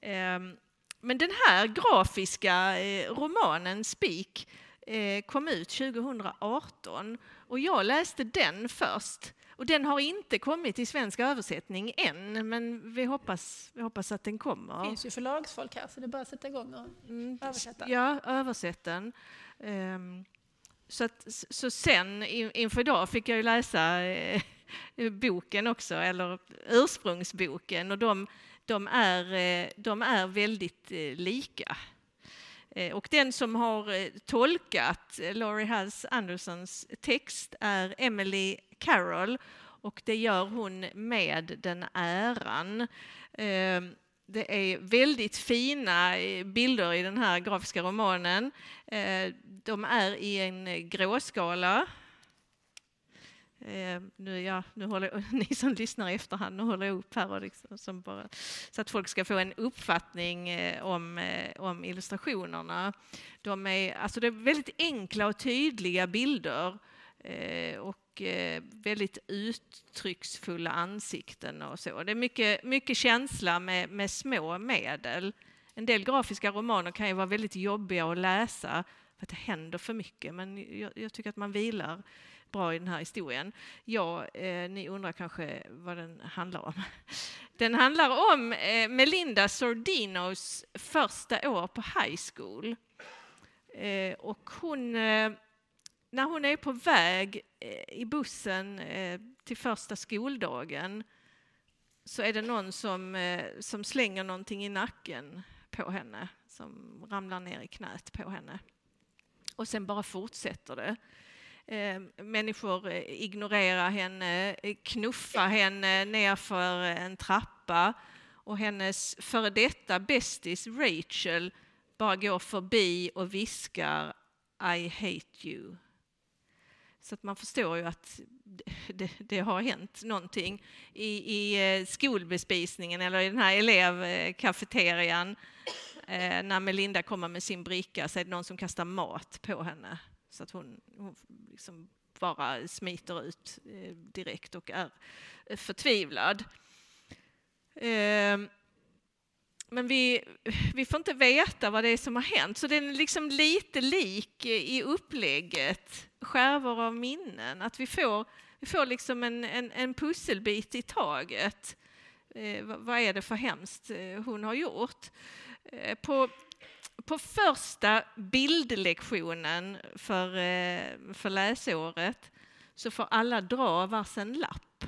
Ehm, men den här grafiska eh, romanen, Speak, eh, kom ut 2018 och jag läste den först. Och den har inte kommit i svensk översättning än, men vi hoppas, vi hoppas att den Det kommer. finns ju förlagsfolk här, så det är bara att sätta igång och Mm, översätta. Ja, översätt den. Ehm, så, att, så sen in- inför idag fick jag ju läsa eh, boken också, eller ursprungsboken, och de, de, är, eh, de är väldigt eh, lika. Eh, och den som har tolkat Laurie Hals Andersons text är Emily Carroll och det gör hon med den äran. Ehm, det är väldigt fina bilder i den här grafiska romanen. De är i en gråskala. Eh, Nu, ja, nu håller, ni som lyssnar i efterhand, nu håller jag upp här och liksom, som bara, så att folk ska få en uppfattning eh, om, eh, om illustrationerna. De är, alltså det är väldigt enkla och tydliga bilder eh, och eh, väldigt uttrycksfulla ansikten och så. Det är mycket, mycket känsla med, med små medel. En del grafiska romaner kan ju vara väldigt jobbiga att läsa för att det händer för mycket, men jag, jag tycker att man vilar bra i den här historien. Ja, eh, ni undrar kanske vad den handlar om. Den handlar om eh, Melinda Sordinos första år på high school. Eh, och hon, eh, när hon är på väg eh, i bussen eh, till första skoldagen så är det någon som, eh, som slänger någonting i nacken på henne, som ramlar ner i knät på henne. Och sen bara fortsätter det. Eh, människor eh, ignorerar henne, eh, knuffar henne nerför en trappa och hennes före detta bästis Rachel bara går förbi och viskar I hate you. Så att man förstår ju att det, det har hänt någonting i, i eh, skolbespisningen eller i den här elevkafeterian. Eh, när Melinda kommer med sin bricka så är det någon som kastar mat på henne. Så att hon, hon liksom bara smiter ut eh, direkt och är eh, förtvivlad. Eh, men vi, vi får inte veta vad det är som har hänt, så den är liksom lite lik eh, i upplägget, skärvor av minnen. Att vi får, vi får liksom en, en, en pusselbit i taget. Eh, vad är det för hemskt eh, hon har gjort? På, på första bildlektionen för, eh, för läsåret så får alla dra varsin lapp.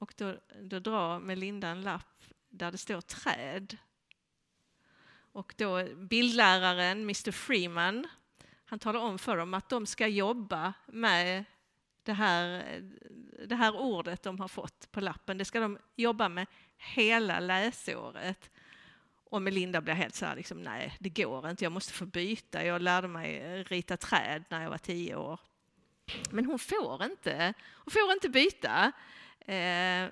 Och då, då drar Melinda en lapp där det står träd. Och då bildläraren, Mr Freeman, han talar om för dem att de ska jobba med det här, det här ordet de har fått på lappen. Det ska de jobba med hela läsåret. Och Melinda blir helt så här, liksom, nej det går inte, jag måste få byta. Jag lärde mig rita träd när jag var tio år. Men hon får inte, hon får inte byta. Eh,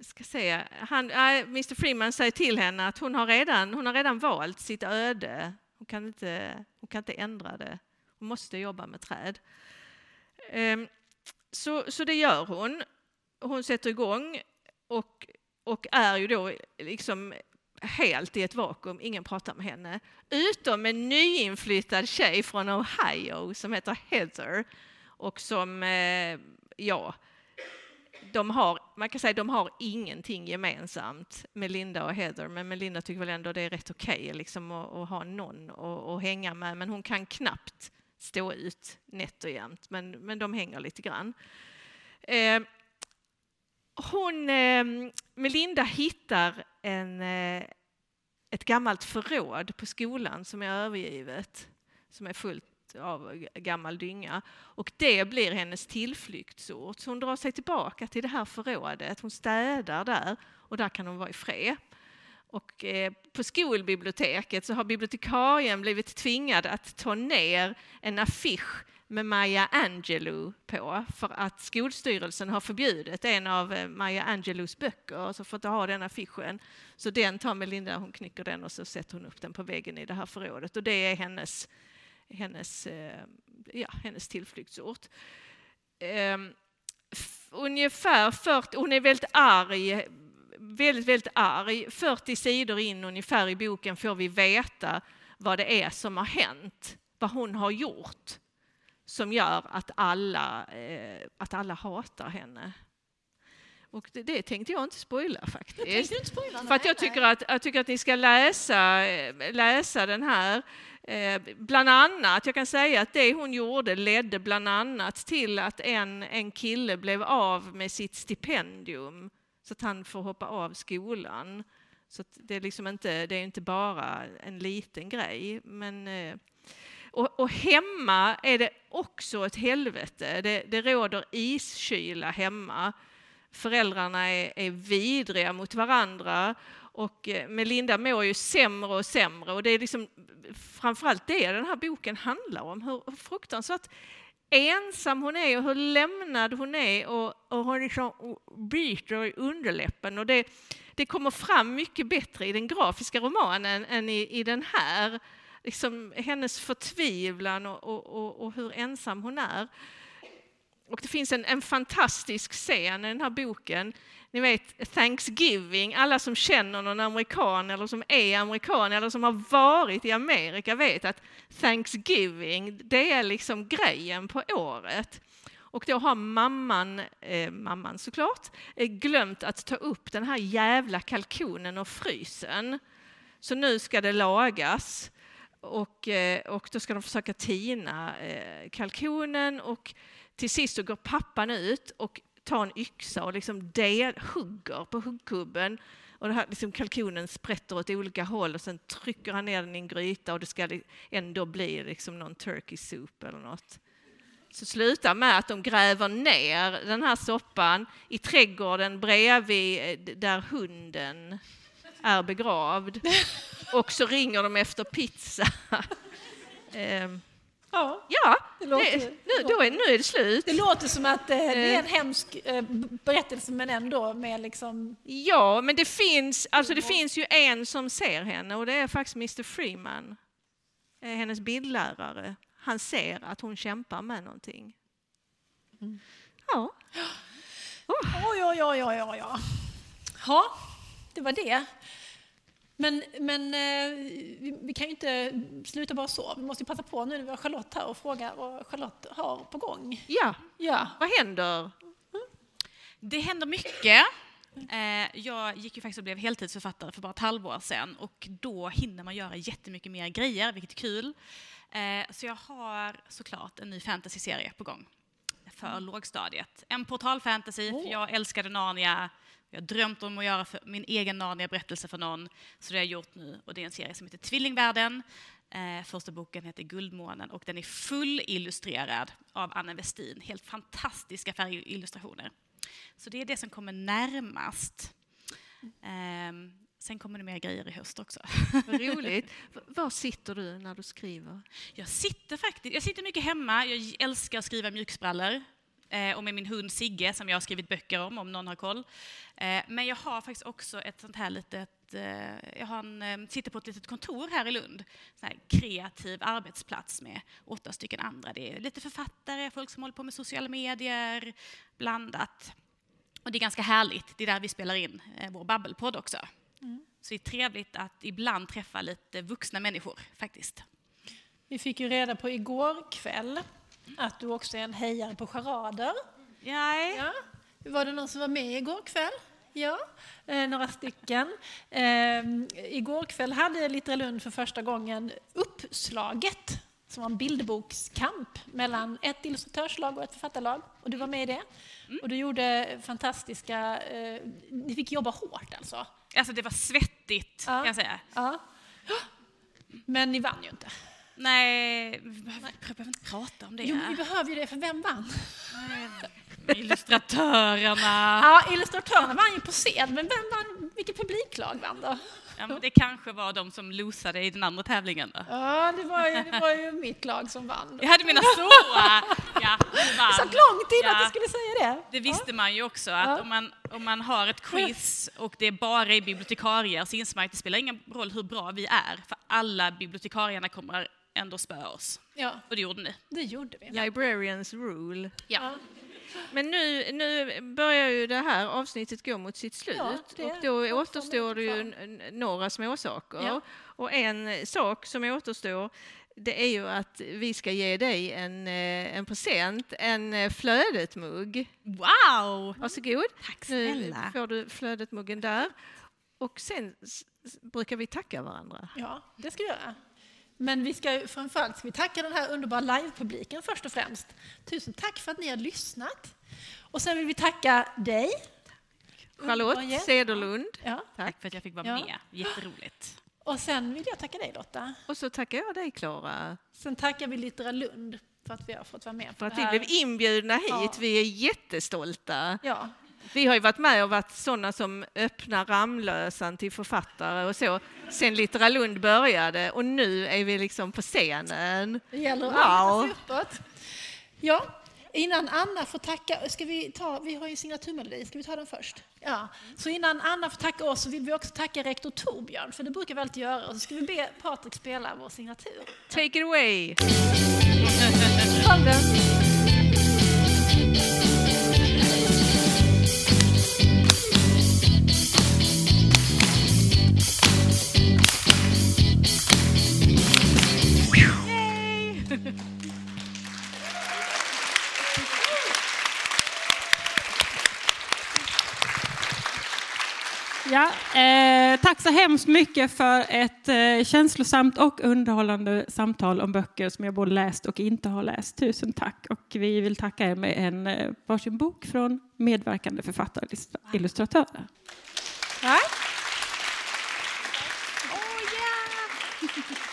ska se, han, äh, Mr Freeman säger till henne att hon har, redan, hon har redan valt sitt öde. Hon kan, inte, hon kan inte ändra det. Hon måste jobba med träd. Eh, så, så det gör hon. Hon sätter igång och, och är ju då liksom helt i ett vakuum, ingen pratar med henne. Utom en nyinflyttad tjej från Ohio som heter Heather och som, eh, ja, de har, man kan säga de har ingenting gemensamt Melinda och Heather, men Melinda tycker väl ändå det är rätt okej okay, liksom, att, att, ha någon att, hänga med, men hon kan knappt stå ut nätt och jämnt, men, men de hänger lite grann. Eh, hon, eh, Melinda hittar en, eh, ett gammalt förråd på skolan som är övergivet, som är fullt av gammal dynga. Och det blir hennes tillflyktsort. Så hon drar sig tillbaka till det här förrådet, hon städar där och där kan hon vara i fred. Och eh, på skolbiblioteket så har bibliotekarien blivit tvingad att ta ner en affisch med Maya Angelou på för att Skolstyrelsen har förbjudit en av eh, Maya Angelous böcker, så får inte ha den affischen. Så den tar Melinda, hon knycker den och så sätter hon upp den på väggen i det här förrådet och det är hennes hennes, eh, ja, hennes tillflyktsort. Um, ungefär 40, hon är väldigt arg, väldigt, väldigt arg. 40 sidor in ungefär i boken får vi veta vad det är som har hänt, vad hon har gjort som gör att alla, eh, att alla hatar henne. Och det, det, tänkte jag inte spoila faktiskt. Inte spoila, För att jag tycker att, jag tycker att ni ska läsa, läsa den här. Eh, bland annat, jag kan säga att det hon gjorde ledde bland annat till att en, en kille blev av med sitt stipendium så att han får hoppa av skolan. Så det är liksom inte, det är inte bara en liten grej. Men, eh, och, och, hemma är det också ett helvete. Det, det råder iskyla hemma. Föräldrarna är, är vidriga mot varandra och eh, Melinda mår ju sämre och sämre och det är liksom framförallt det den här boken handlar om, hur fruktansvärt ensam hon är och hur lämnad hon är och, och hon liksom biter i underläppen. Och det, det kommer fram mycket bättre i den grafiska romanen än i, i den här. Liksom hennes förtvivlan och, och, och, och hur ensam hon är. Och det finns en, en fantastisk scen i den här boken. Ni vet Thanksgiving, alla som känner någon amerikan eller som är amerikan eller som har varit i Amerika vet att Thanksgiving, det är liksom grejen på året. Och då har mamman, eh, mamman såklart, eh, glömt att ta upp den här jävla kalkonen och frysen. Så nu ska det lagas. Och, eh, och då ska de försöka tina eh, kalkonen och till sist så går pappan ut och tar en yxa och liksom del, hugger på huggkubben och det här, liksom kalkonen sprätter åt olika håll och sen trycker han ner den i en gryta och det ska ändå bli liksom någon turkey soup eller något. Så slutar med att de gräver ner den här soppan i trädgården bredvid eh, där hunden är begravd. Och så ringer de efter pizza. Ehm, Ja, ja det låter, det, nu, då är, nu är det slut. Det låter som att eh, det är en eh. hemsk eh, berättelse men ändå med liksom... Ja, men det finns, alltså det finns ju en som ser henne och det är faktiskt Mr Freeman, hennes bildlärare. Han ser att hon kämpar med någonting. Mm. Ja. Oh. Oj, oj, oj, oj, oj. Ja, det var det. Men, men eh, vi, vi, kan ju inte sluta bara så. Vi måste passa på nu när vi har Charlotte här och fråga vad Charlotte har på gång. Ja, ja. vad händer? Det händer mycket. Eh, jag gick ju faktiskt och blev heltidsförfattare för bara ett halvår sedan och då hinner man göra jättemycket mer grejer, vilket är kul. Eh, så jag har såklart en ny fantasyserie på gång för Mm. lågstadiet. En portalfantasy, för jag älskade Narnia. Jag har drömt om att göra för min egen Narnia-berättelse för någon, så det har jag gjort nu. Och det är en serie som heter Tvillingvärlden. Eh, första boken heter Guldmånen och den är fullillustrerad av Anne Westin. Helt fantastiska färgillustrationer. Så det är det som kommer närmast. Ehm, sen kommer det mer grejer i höst också. Vad roligt. Var sitter du när du skriver? Jag sitter faktiskt, jag sitter mycket hemma. Jag älskar att skriva mjuksbrallor. Eh, och med min hund Sigge som jag har skrivit böcker om, om någon har koll. Eh, men jag har faktiskt också ett sånt här litet, eh, jag har en, sitter på ett litet kontor här i Lund. Sån här kreativ arbetsplats med åtta stycken andra. Det är lite författare, folk som håller på med sociala medier, blandat. Och det är ganska härligt. Det är där vi spelar in vår babbelpodd också. Så det är trevligt att ibland träffa lite vuxna människor faktiskt. Vi fick ju reda på igår kväll att du också är en hejare på charader. Nej. Ja. Var det någon som var med igår kväll? Ja, eh, några stycken. Eh, igår kväll hade Littra Lund för första gången Uppslaget, som var en bildbokskamp mellan ett illustratörslag och ett författarlag. Och du var med i det. Och du gjorde fantastiska... Eh, ni fick jobba hårt alltså. Alltså det var svettigt, Ja. kan jag säga. Ja. Men ni vann ju inte. Nej, vi behöver, vi behöver inte prata om det. Jo, vi behöver ju det, för vem vann? Illustratörerna. Ja, illustratörerna vann ju på scen, men vem vann? Vilket publiklag vann då? Ja, men det kanske var de som losade i den andra tävlingen. Då. Ja, det var ju, det var ju mitt lag som vann. Jag hade mina så! Ja, du vann. Det satt långt innan att Ja. du skulle säga det. Det visste man ju också, att Ja. om, man, om man har ett quiz och det är bara är bibliotekarier så inser man att det spelar ingen roll hur bra vi är, för alla bibliotekarierna kommer ändå spöa oss. Ja, Och det gjorde ni. det gjorde vi. Librarians rule. Ja. Men nu, nu börjar ju det här avsnittet gå mot sitt slut Ja, det och är då återstår det ju några småsaker. Ja. Och en sak som återstår det är ju att vi ska ge dig en, eh, en present, en eh, Flödet-mugg. Wow! Varsågod. Tack Nu snälla. får du Flödet-muggen där. Och sen brukar vi tacka varandra. Ja, det ska vi göra. Men vi ska framförallt ska vi tacka den här underbara livepubliken först och främst. Tusen tack för att ni har lyssnat. Och sen vill vi tacka dig. Charlotte. Cederlund. Ja. Tack för att jag fick vara Ja. med. Jätteroligt. Och sen vill jag tacka dig Lotta. Och så tackar jag dig Klara Sen tackar vi Littera Lund för att vi har fått vara med för att vi blev inbjudna hit. Ja. Vi är jättestolta. Ja, Vi har ju varit med och varit sådana som öppnar Ramlösan till författare och så. Sen Littera Lund började och nu är vi liksom på scenen. det gäller Wow. uppåt. Ja, innan Anna får tacka, ska vi ta, vi har ju en signaturmelodi, ska vi ta den först? Ja, så innan Anna får tacka oss så vill vi också tacka rektor Torbjörn, för det brukar vi alltid göra. Och så ska vi be Patrik spela vår signatur. Take it away! Sjung den! Ja, eh, tack så hemskt mycket för ett eh, känslosamt och underhållande samtal om böcker som jag både läst och inte har läst. Tusen tack. Och vi vill tacka er med en eh, varsin bok från medverkande författare och illustratörer. Ja. Åh, ja!